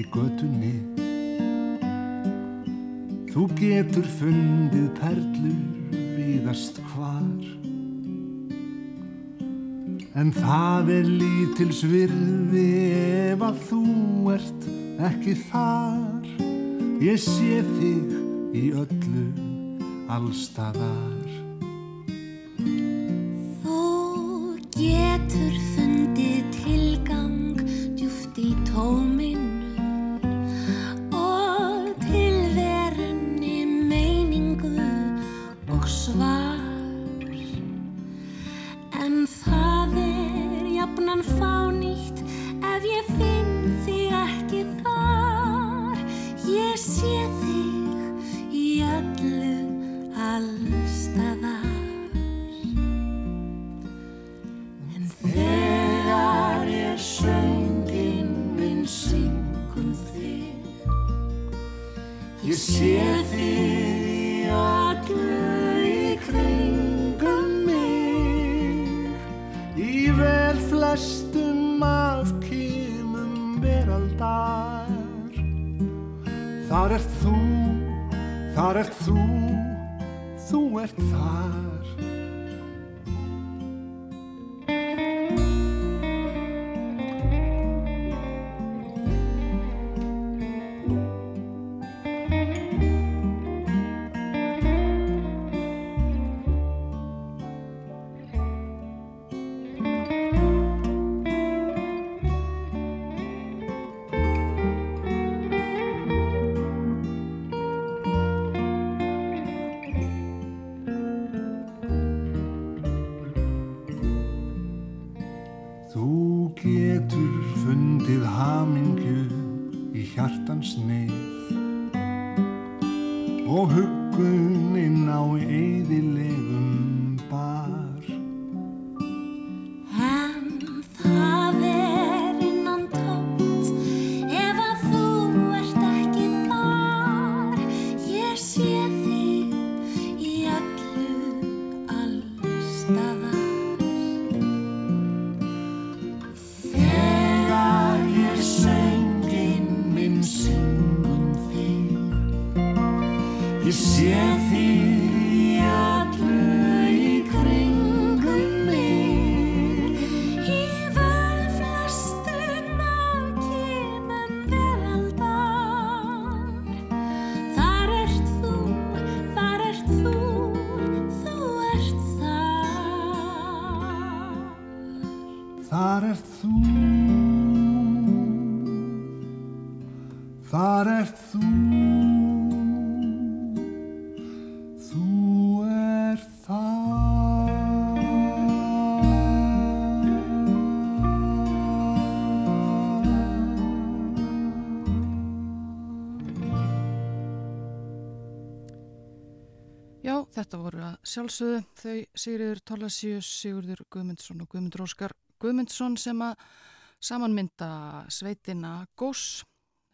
í götunni. Þú getur fundið perlur víðast hvar. En það er lítil svirði ef að þú ert ekki þar. Ég sé þig í öllu allstaðar Ég sé þig í öllu í kringum mig. Í vel flestum af kýmum veraldar. Þar ert þú, þar ert þú, þú ert þar sjálfsögðu þau Sigriður Torlasíus, Sigurður Guðmundsson og Guðmundur Óskar Guðmundsson sem að samanmynda sveitina Gós.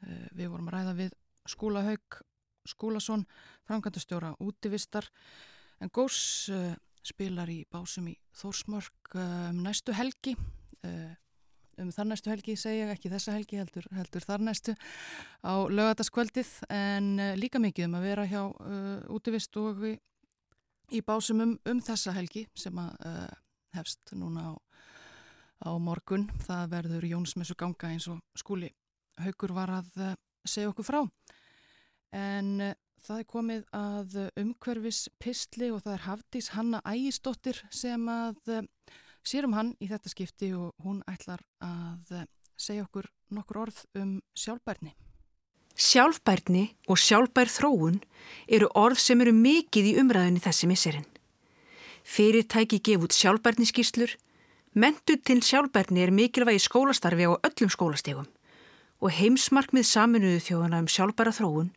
Eh, Við vorum að ræða við skúlahaug Skúlason, framkvæmdastjóra útivistar. En Gós uh, spilar í básum í Þórsmörk uh, um næstu helgi. Um þar næstu helgi segja ekki þessa helgi heldur, heldur þar næstu á lögataskvöldið en líka mikið um að vera hjá uh, útivist og í, í básum um, þessa helgi sem að uh, hefst núna á, á morgun það verður Jónsmessu ganga eins og skúli haugur var að uh, segja okkur frá en uh, það er komið að umhverfis pistli og það er Hafdís Hanna Ægisdóttir sem að uh, sér um hann í þetta skipti og hún ætlar að segja okkur nokkur orð um sjálfbærni. Sjálfbærni og sjálfbær þróun eru orð sem eru mikið í umræðinni þessi misserinn. Fyrirtæki gef út sjálfbærniskíslur, mentu til sjálfbærni er mikilvægi skólastarfi á öllum skólastegum og heimsmarkmið saminuðu þjóðana um sjálfbæra þróun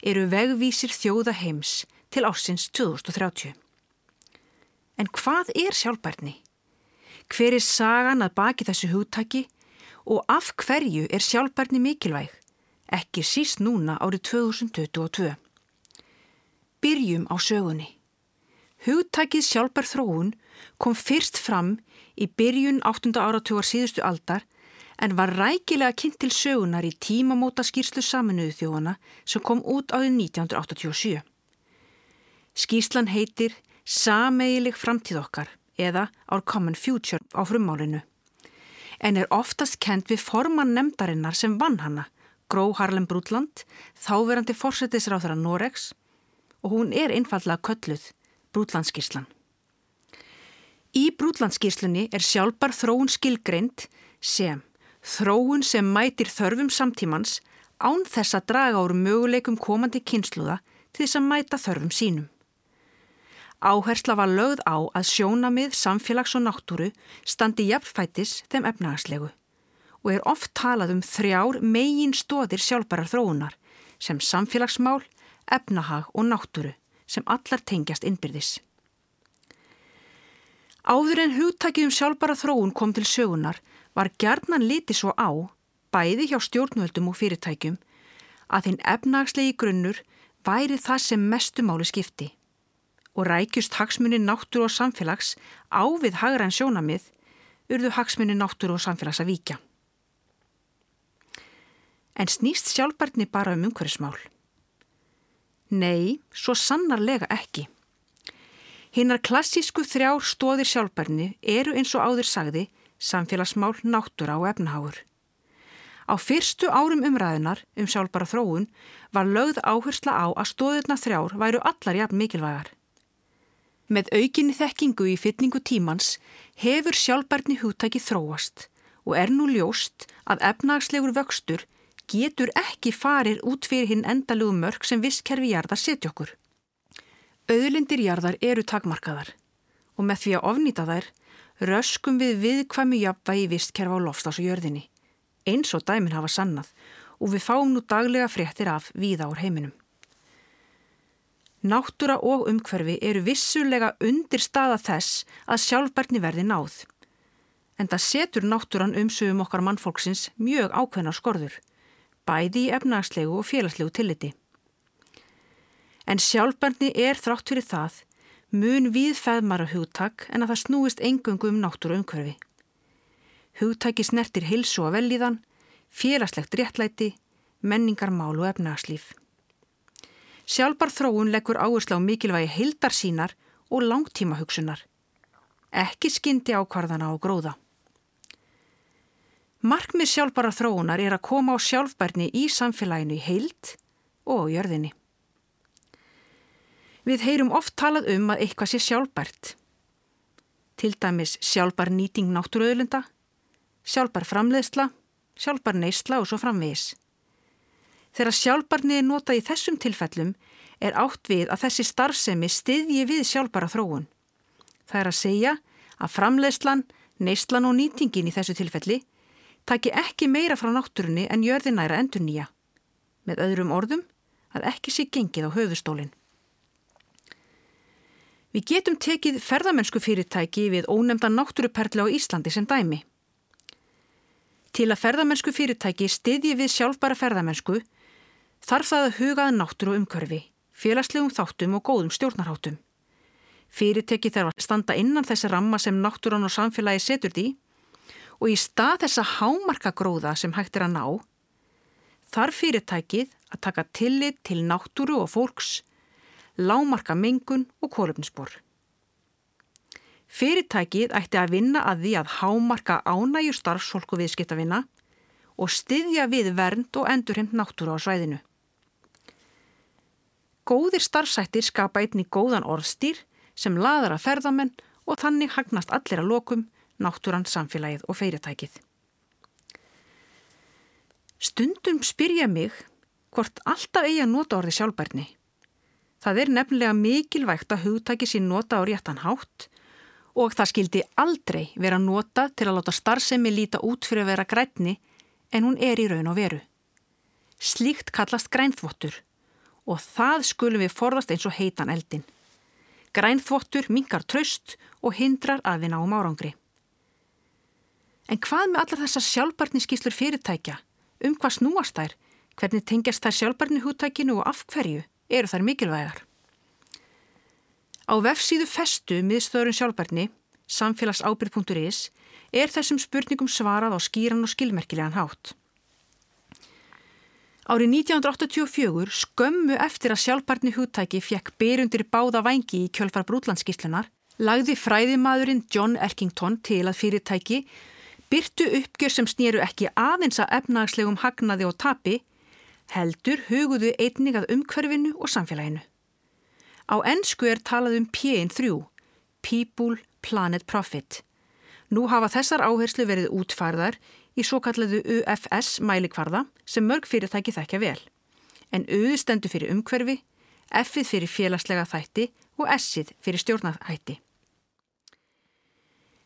eru vegvísir þjóða heims til ársins 2030. En hvað er sjálfbærni? Hver er sagan að baki þessu hugtaki og af hverju er sjálfbærni mikilvæg? Ekki síst núna árið 2022. Byrjum á sögunni. Hugtakið sjálfbær þróun kom fyrst fram í byrjun 8. áratugar síðustu aldar en var rækilega kynnt til sögunar í tímamóta skýrslu saminuðu þjóðana sem kom út árið 1987. Skýrslan heitir Sameigileg framtíð okkar eða Our Common Future á frummálinu en er oftast kent við forman nefndarinnar sem vann hana, Gró Harlem Brútland, þáverandi fórsetisráþara Noregs og hún er einfallega kölluð Brútlandskíslan. Í Brútlandskíslunni er sjálfbar þróun skilgreint sem þróun sem mætir þörfum samtímans án þess að draga úr möguleikum komandi kynsluða til þess að mæta þörfum sínum. Áhersla var lögð á að sjónamið, samfélags og náttúru standi jafnfætis þeim efnagslegu og er oft talað um þrjár megin stóðir sjálfbærar þróunar sem samfélagsmál, efnahag og náttúru sem allar tengjast innbyrðis. Áður en hugtakið um sjálfbæra þróun kom til sögunar var gerðnan litið svo á, bæði hjá stjórnvöldum og fyrirtækjum, að þinn efnagslegi grunnur væri það sem mestumáli skipti og rækjust hagsmunni náttúru og samfélags á við hagræn sjónamið urðu hagsmunni náttúru og samfélags að víkja. En snýst sjálfbarni bara um umhverfismál? Nei, svo sannarlega ekki. Hinnar klassísku þrjár stóðir sjálfbarni eru eins og áður sagði samfélagsmál, náttúra og efnaháur. Á fyrstu árum umræðinar um sjálfbara þróun var lögð áhersla á að stóðirna þrjár væru allar jafn mikilvægar. Með aukinni þekkingu í fytningu tímans hefur sjálfbarni hugtæki þróast og er nú ljóst að efnagslegur vöxtur getur ekki farir út fyrir hinn endalugu mörg sem visskerfi jarðar setja okkur. Öðlindir jarðar eru takmarkaðar og með því að ofnýta þær röskum við viðkvæmu jafnvægi visskerfa á lofstás og jörðinni, eins og dæmin hafa sannað og við fáum nú daglega fréttir af víða úr heiminum. Náttúra og umhverfi eru vissulega undir staða þess að sjálfbarni verði náð. En það setur náttúran umsögum okkar mannfólksins mjög ákveðnar skorður, bæði í efnagslegu og félagslegu tilliti. En sjálfbarni er þrátt fyrir það mun við feðmara hugtak en að það snúist engöngu um náttúra umhverfi. Hugtaki snertir hilsu og velíðan, félagslegt réttlæti, menningarmál og efnagslíf. Sjálfbar þróun leggur áherslu á mikilvægi heildar sínar og langtíma hugsunar. Ekki skyndi ákvarðana og gróða. Markmið sjálfbara þróunar er að koma á sjálfbærni í samfélaginu í heild og jörðinni. Við heyrum oft talað um að eitthvað sé sjálfbært. Til dæmis sjálfbar nýting náttúruöðlunda, sjálfbar framleiðsla, sjálfbar neysla og svo framvegis. Þegar sjálfbarni er notað í þessum tilfellum er átt við að þessi starfsemi stiðji við sjálfbara þróun. Það er að segja að framleiðslan, neyslan og nýtingin í þessu tilfelli taki ekki meira frá náttúrunni en jörðinæra endur nýja. Með öðrum orðum að ekki sé gengið á höfustólinn. Við getum tekið ferðamennsku fyrirtæki við ónemnda náttúruperli á Íslandi sem dæmi. Til að ferðamennsku fyrirtæki stiðji við sjálfbara ferðamennsku þarf það að hugaða náttúru umkörfi, félagslegum þáttum og góðum stjórnarháttum. Fyrirteki þarf að standa innan þessi ramma sem náttúran og samfélagi setur því og í stað þessa hámarka gróða sem hægt er að ná, þarf fyrirtækið að taka tillit til náttúru og fólks, lámarka mengun og kólöfnisbor. Fyrirtækið ætti að vinna að því að hámarka ánægjur starfsfólku viðskiptavinna og styðja við vernd og endurheimt náttúru á svæðinu. Góðir starfsættir skapa einni góðan orðstýr sem laðar að ferðamenn og þannig hagnast allir að lokum náttúran samfélagið og fyrirtækið. Stundum spyrja mig hvort alltaf eigi að nota orði sjálfbærni. Það er nefnilega mikilvægt að hugtæki sín nota á réttan hátt og það skildi aldrei vera nota til að láta starfsemi líta út fyrir að vera grænni en hún er í raun og veru. Slíkt kallast grænþvottur og það skulum við forðast eins og heitan eldin. Grænþvottur mingar tröst og hindrar að við náum árangri. En hvað með allar þessar sjálfbarniskíslur fyrirtækja? Um hvað snúast þær? Hvernig tengjast þær sjálfbarni húttækinu og af hverju eru þær mikilvægar? Á vefsíðu festu miðstöðurinn sjálfbarni, samfélagsábyrð.is, er þessum spurningum svarað á skýran og skilmerkilegan hátt. Árið 1984 skömmu eftir að sjálfbarni húttæki fjekk byrjundir báða vængi í kjölfar brútlandskíslunar, lagði fræðimadurinn John Erkington til að fyrirtæki byrtu uppgjör sem snýru ekki aðeins að efnagslegum hagnaði og tapi, heldur huguðu einnig að umhverfinu og samfélaginu. Á ennsku er talað um PN3, People, Planet, Profit. Nú hafa þessar áherslu verið útfærðar í svo kalladu UFS mælikvarða sem mörg fyrirtæki þekkja vel. En U stendur fyrir umhverfi, F-ið fyrir félagslega þætti og S-ið fyrir stjórnarhætti.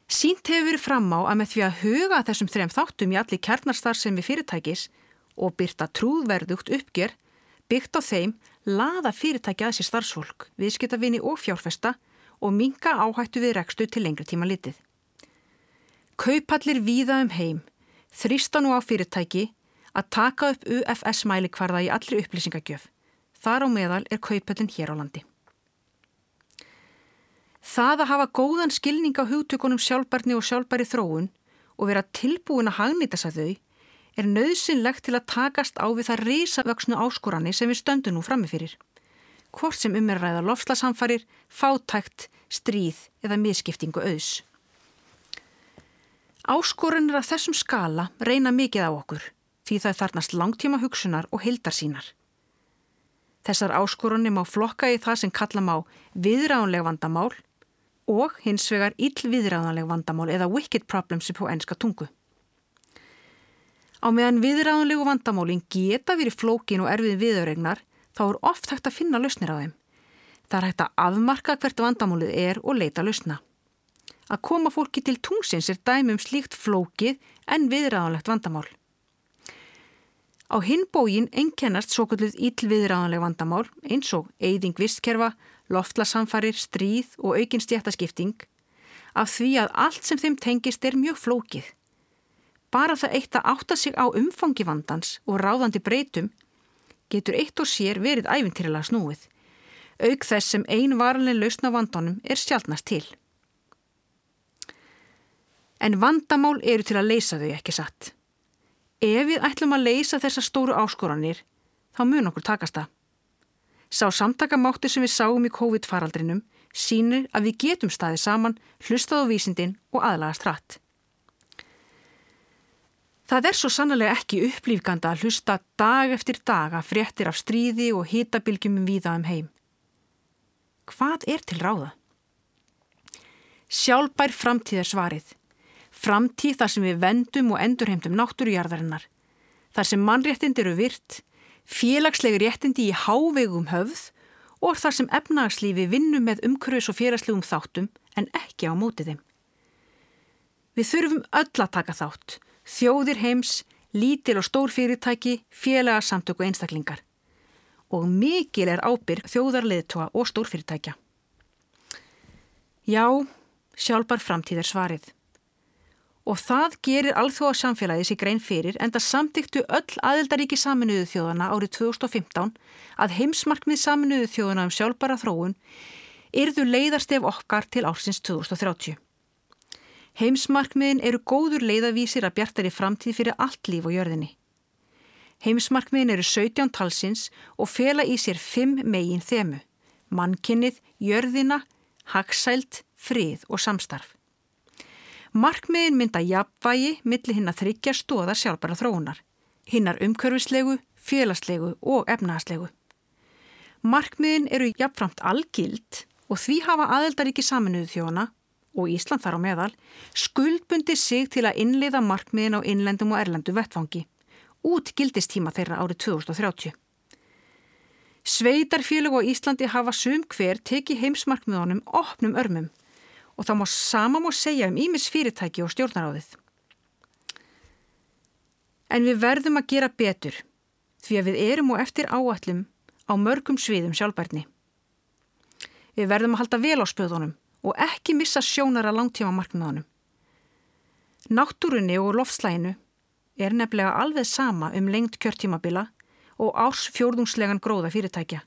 Sínt hefur verið fram á að með því að huga þessum þrem þáttum í allir kjarnarstar sem við fyrirtækis og byrta trúðverðugt uppgjör, byggt á þeim laða fyrirtæki að sér starfsfólk, viðskiptavinni og fjárfesta og minga áhættu við rekstu til lengri tíma litið. Kaupallir víða um heim þrýsta nú á fyrirtæki að taka upp UFS mælikvarða í allri upplýsingagjöf. Þar á meðal er kaupallin hér á landi. Það að hafa góðan skilning á hugtökunum sjálfbarni og sjálfbæri þróun og vera tilbúin að hagnýta að þau er nöðsynlegt til að takast á við það risavöksnu áskoranir sem við stöndum nú frammefyrir. Hvort sem um er ræða lofslasamfarir, fátækt, stríð eða miskiptingu auðs. Áskoranir af þessum skala reyna mikið á okkur því það þarnast langtíma hugsunar og hildar sínar. Þessar áskorunni má flokka í það sem kalla má viðránleg vandamál og hins vegar illviðræðanleg vandamál eða wicked problems upp á ennska tungu. Á meðan viðræðanlegu vandamálin geta verið flókin og erfið viðöregnar þá er oft hægt að finna lausnir á þeim. Það er hægt að afmarka hvert vandamálið er og leita lausna. Að koma fólki til tungsins er dæmi um slíkt flókið en viðræðanlegt vandamál. Á hinbógin einkennast svo kvöldið íllviðræðanleg vandamál eins og eyðing vistkerfa, loftlasamfarir, stríð og aukinn stjættaskipting af því að allt sem þeim tengist er mjög flókið. Bara það eitt að átta sig á umfangi vandans og ráðandi breytum getur eitt og sér verið æfintýrila snúið. Auk þess sem ein varalinn lausna vandanum er sjálfnast til. En vandamál eru til að leysa þau ekki satt. Ef við ætlum að leysa þessa stóru áskoranir, þá mun okkur takast það. Sá samtakamátti sem við sáum í COVID-faraldrinum sínir að við getum staðið saman, hlustað á vísindin og aðlagast hratt. Það er svo sannlega ekki upplýfganda að hlusta dag eftir dag að fréttir af stríði og hitabilgjum viða um heim. Hvað er til ráða? Sjálfbær framtíð er svarið. Framtíð þar sem við vendum og endurheimtum náttúrujarðarinnar. Þar sem mannréttind eru virt, félagslega réttindi í hávegum höfð og þar sem efnagslífi vinnum með umhverfis og félagslegum þáttum en ekki á mótið þeim. Við þurfum öll að taka þátt, þjóðir heims, lítil og stór fyrirtæki, félagarsamtök og einstaklingar. Og mikil er ábyrg þjóðarleðtoa og stórfyrirtækja. Já, sjálfbar framtíð er svarið og það gerir alþjóða samfélagi sér grein fyrir en það samtíktu öll aðeldaríki saminuðu þjóðana árið 2015 að heimsmarkmið saminuðu þjóðana um sjálfbara þróun yrðu leiðarstef okkar til ársins 2030. Heimsmarkmiðin eru góður leiðavísir að bjartari framtíð fyrir allt líf og jörðinni. Heimsmarkmiðin eru 17 talsins og fela í sér 5 megin þemu, mannkinnið, jörðina, hagsælt, frið og samstarf. Markmiðin mynda jafnvægi millir hinn að þryggja stóða sjálfbara þróunar, hinnar umkörfislegu, félagslegu og efnahagslegu. Markmiðin eru jafnframt algild og því hafa aðeldaríki saminuðu þjóna og Ísland þar á meðal skuldbundi sig til að innleiða markmiðin á innlendum og erlendu vettfangi út gildistíma þeirra árið 2030. Sveitarfélög á Íslandi hafa sum hver tekið heimsmarkmiðunum opnum örmum og það má sama má segja um ímis fyrirtæki og stjórnaráðið. En við verðum að gera betur því að við erum og eftir áallum á mörgum sviðum sjálfbærni. Við verðum að halda vel á spöðunum og ekki missa sjónara langtíma markmiðunum. Náttúrunni og loftslæginu er nefnilega alveg sama um lengt kjörtímabila og árs fjórðungslegan gróða fyrirtækja.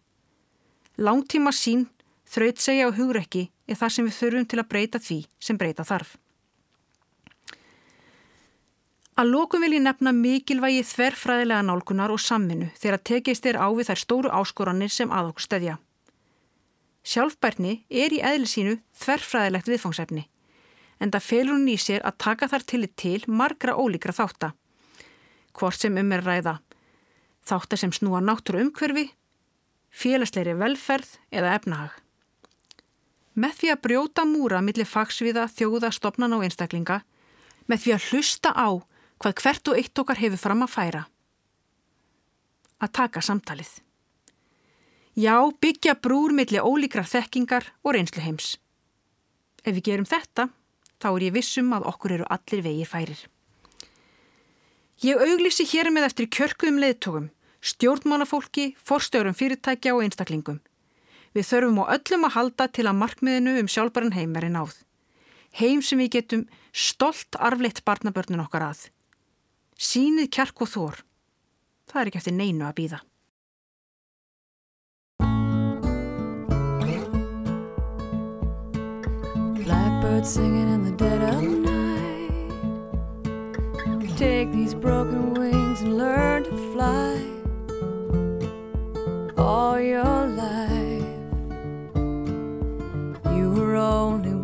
Langtíma sín, þrautsegja og hugrekki er það sem við þurfum til að breyta því sem breyta þarf. Að lókum vil ég nefna mikilvægi þverfræðilega nálgunar og samvinnu þegar tekist er á við þær stóru áskoranir sem að okkur stöðja. Sjálfbærni er í eðli sínu þverfræðilegt viðfangsefni en það felur hún í sér að taka þar tillit til margra ólíkra þáttar. Hvort sem um er ræða þáttar sem snúa náttúru umhverfi, félagsleiri velferð eða efnahag. Með því að brjóta múra millir fagsviða, þjóða, stopnan og einstaklinga, með því að hlusta á hvað hvert og eitt okkar hefur fram að færa. Að taka samtalið. Já, byggja brúr millir ólíkrar þekkingar og reynslu heims. Ef við gerum þetta, þá er ég vissum að okkur eru allir vegir færir. Ég auglýsi hér með eftir kjörkuðum leðtogum, stjórnmálafólki, forstjórum fyrirtækja og einstaklingum. Við þurfum á öllum að halda til að markmiðinu um sjálfbæran heim er náð. Heim sem við getum stolt arfleitt barnabörnun okkar að. Sýnið kjark og þór. Það er ekki eftir neinu að býða. Blackbird singing in the dead of night. Take these broken wings and learn to fly. All your life,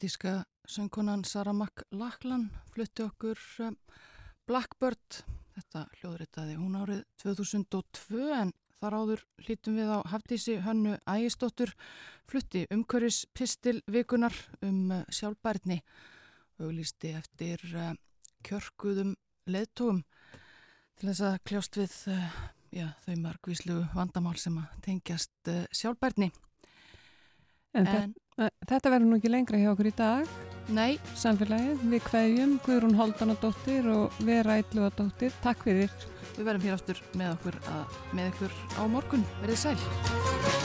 Kanadíska söngkonan Sarah McLachlan flutti okkur um, Blackbird. Þetta hljóðritaði hún árið 2002 en þar áður hlítum við á Hafdísi Hönnu Ægisdóttur flutti umhverfis pistil vikunar um uh, sjálfbærni og lísti eftir uh, kjörkuðum leðtúum til þess að kljást við já, þau margvíslu vandamál sem að tengjast sjálfbærni. En, en þetta verður nú ekki lengra hjá okkur í dag. Nei. Samfélagið, við kveðjum Guðrún Holdanadóttir og Vera Ætluðadóttir. Takk fyrir. Við verðum hér aftur með okkur að, með ykkur á morgun. Verðið sæl.